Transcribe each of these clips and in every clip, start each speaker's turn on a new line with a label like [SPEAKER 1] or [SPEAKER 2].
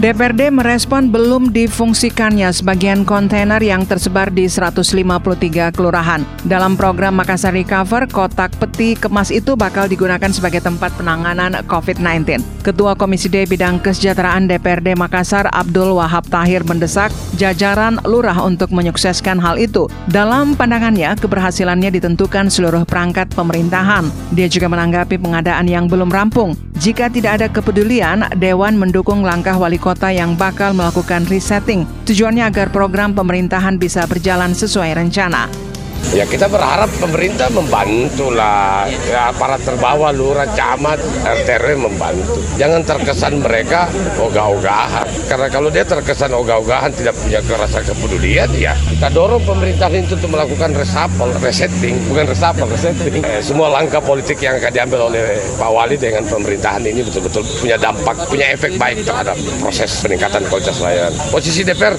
[SPEAKER 1] DPRD merespon belum difungsikannya sebagian kontainer yang tersebar di 153 kelurahan. Dalam program Makassar Recover, kotak peti kemas itu bakal digunakan sebagai tempat penanganan COVID-19. Ketua Komisi D Bidang Kesejahteraan DPRD Makassar, Abdul Wahab Tahir mendesak jajaran lurah untuk menyukseskan hal itu. Dalam pandangannya, keberhasilannya ditentukan seluruh perangkat pemerintahan. Dia juga menanggapi pengadaan yang belum rampung. Jika tidak ada kepedulian, Dewan mendukung langkah wali kota yang bakal melakukan resetting. Tujuannya agar program pemerintahan bisa berjalan sesuai rencana.
[SPEAKER 2] Ya kita berharap pemerintah membantu lah, ya, para terbawah, lurah, camat, RT membantu. Jangan terkesan mereka ogah-ogahan. Karena kalau dia terkesan ogah-ogahan tidak punya kerasa kepedulian, ya kita dorong pemerintah itu untuk melakukan reshuffle, resetting, bukan reshuffle, resetting. Eh, semua langkah politik yang akan diambil oleh Pak Wali dengan pemerintahan ini betul-betul punya dampak, punya efek baik terhadap proses peningkatan kualitas layanan. Posisi DPR,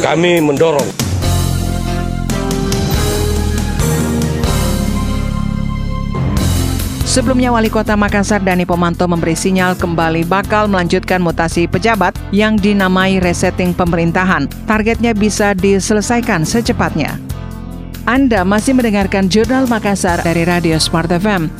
[SPEAKER 2] kami mendorong
[SPEAKER 1] Sebelumnya Wali Kota Makassar Dani Pomanto memberi sinyal kembali bakal melanjutkan mutasi pejabat yang dinamai resetting pemerintahan. Targetnya bisa diselesaikan secepatnya. Anda masih mendengarkan Jurnal Makassar dari Radio Smart FM.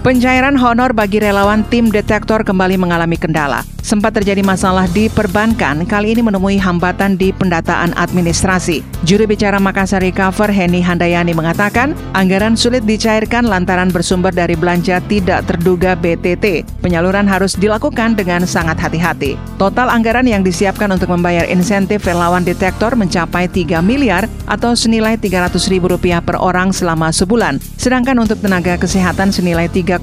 [SPEAKER 1] Pencairan honor bagi relawan tim detektor kembali mengalami kendala sempat terjadi masalah di perbankan, kali ini menemui hambatan di pendataan administrasi. Juru bicara Makassar Recover, Henny Handayani mengatakan, anggaran sulit dicairkan lantaran bersumber dari belanja tidak terduga BTT. Penyaluran harus dilakukan dengan sangat hati-hati. Total anggaran yang disiapkan untuk membayar insentif relawan detektor mencapai 3 miliar atau senilai 300 ribu rupiah per orang selama sebulan. Sedangkan untuk tenaga kesehatan senilai 3,57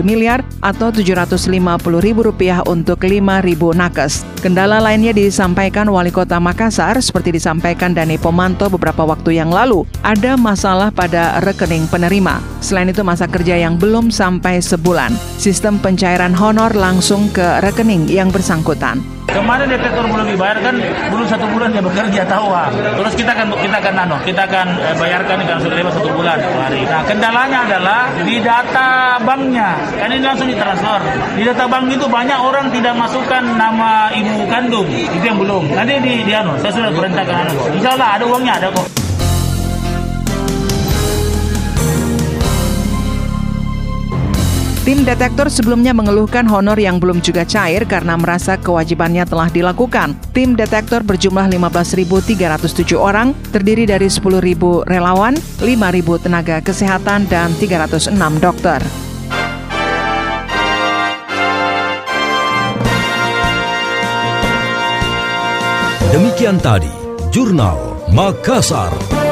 [SPEAKER 1] miliar atau 750 ribu rupiah untuk untuk 5.000 nakes. Kendala lainnya disampaikan Wali Kota Makassar seperti disampaikan Dani Pomanto beberapa waktu yang lalu. Ada masalah pada rekening penerima. Selain itu masa kerja yang belum sampai sebulan. Sistem pencairan honor langsung ke rekening yang bersangkutan.
[SPEAKER 3] Kemarin detektor belum dibayar kan belum satu bulan dia bekerja tahu ah. Terus kita akan kita akan nano, kita akan eh, bayarkan dengan sudah satu bulan hari. Nah kendalanya adalah di data banknya, kan ini langsung ditransfer. Di data bank itu banyak orang tidak masukkan nama ibu kandung, itu yang belum. Nanti di, di anu, saya sudah perintahkan anu. Insya Allah ada uangnya ada kok.
[SPEAKER 1] Tim detektor sebelumnya mengeluhkan honor yang belum juga cair karena merasa kewajibannya telah dilakukan. Tim detektor berjumlah 15.307 orang, terdiri dari 10.000 relawan, 5.000 tenaga kesehatan, dan 306 dokter.
[SPEAKER 4] Demikian tadi, Jurnal Makassar.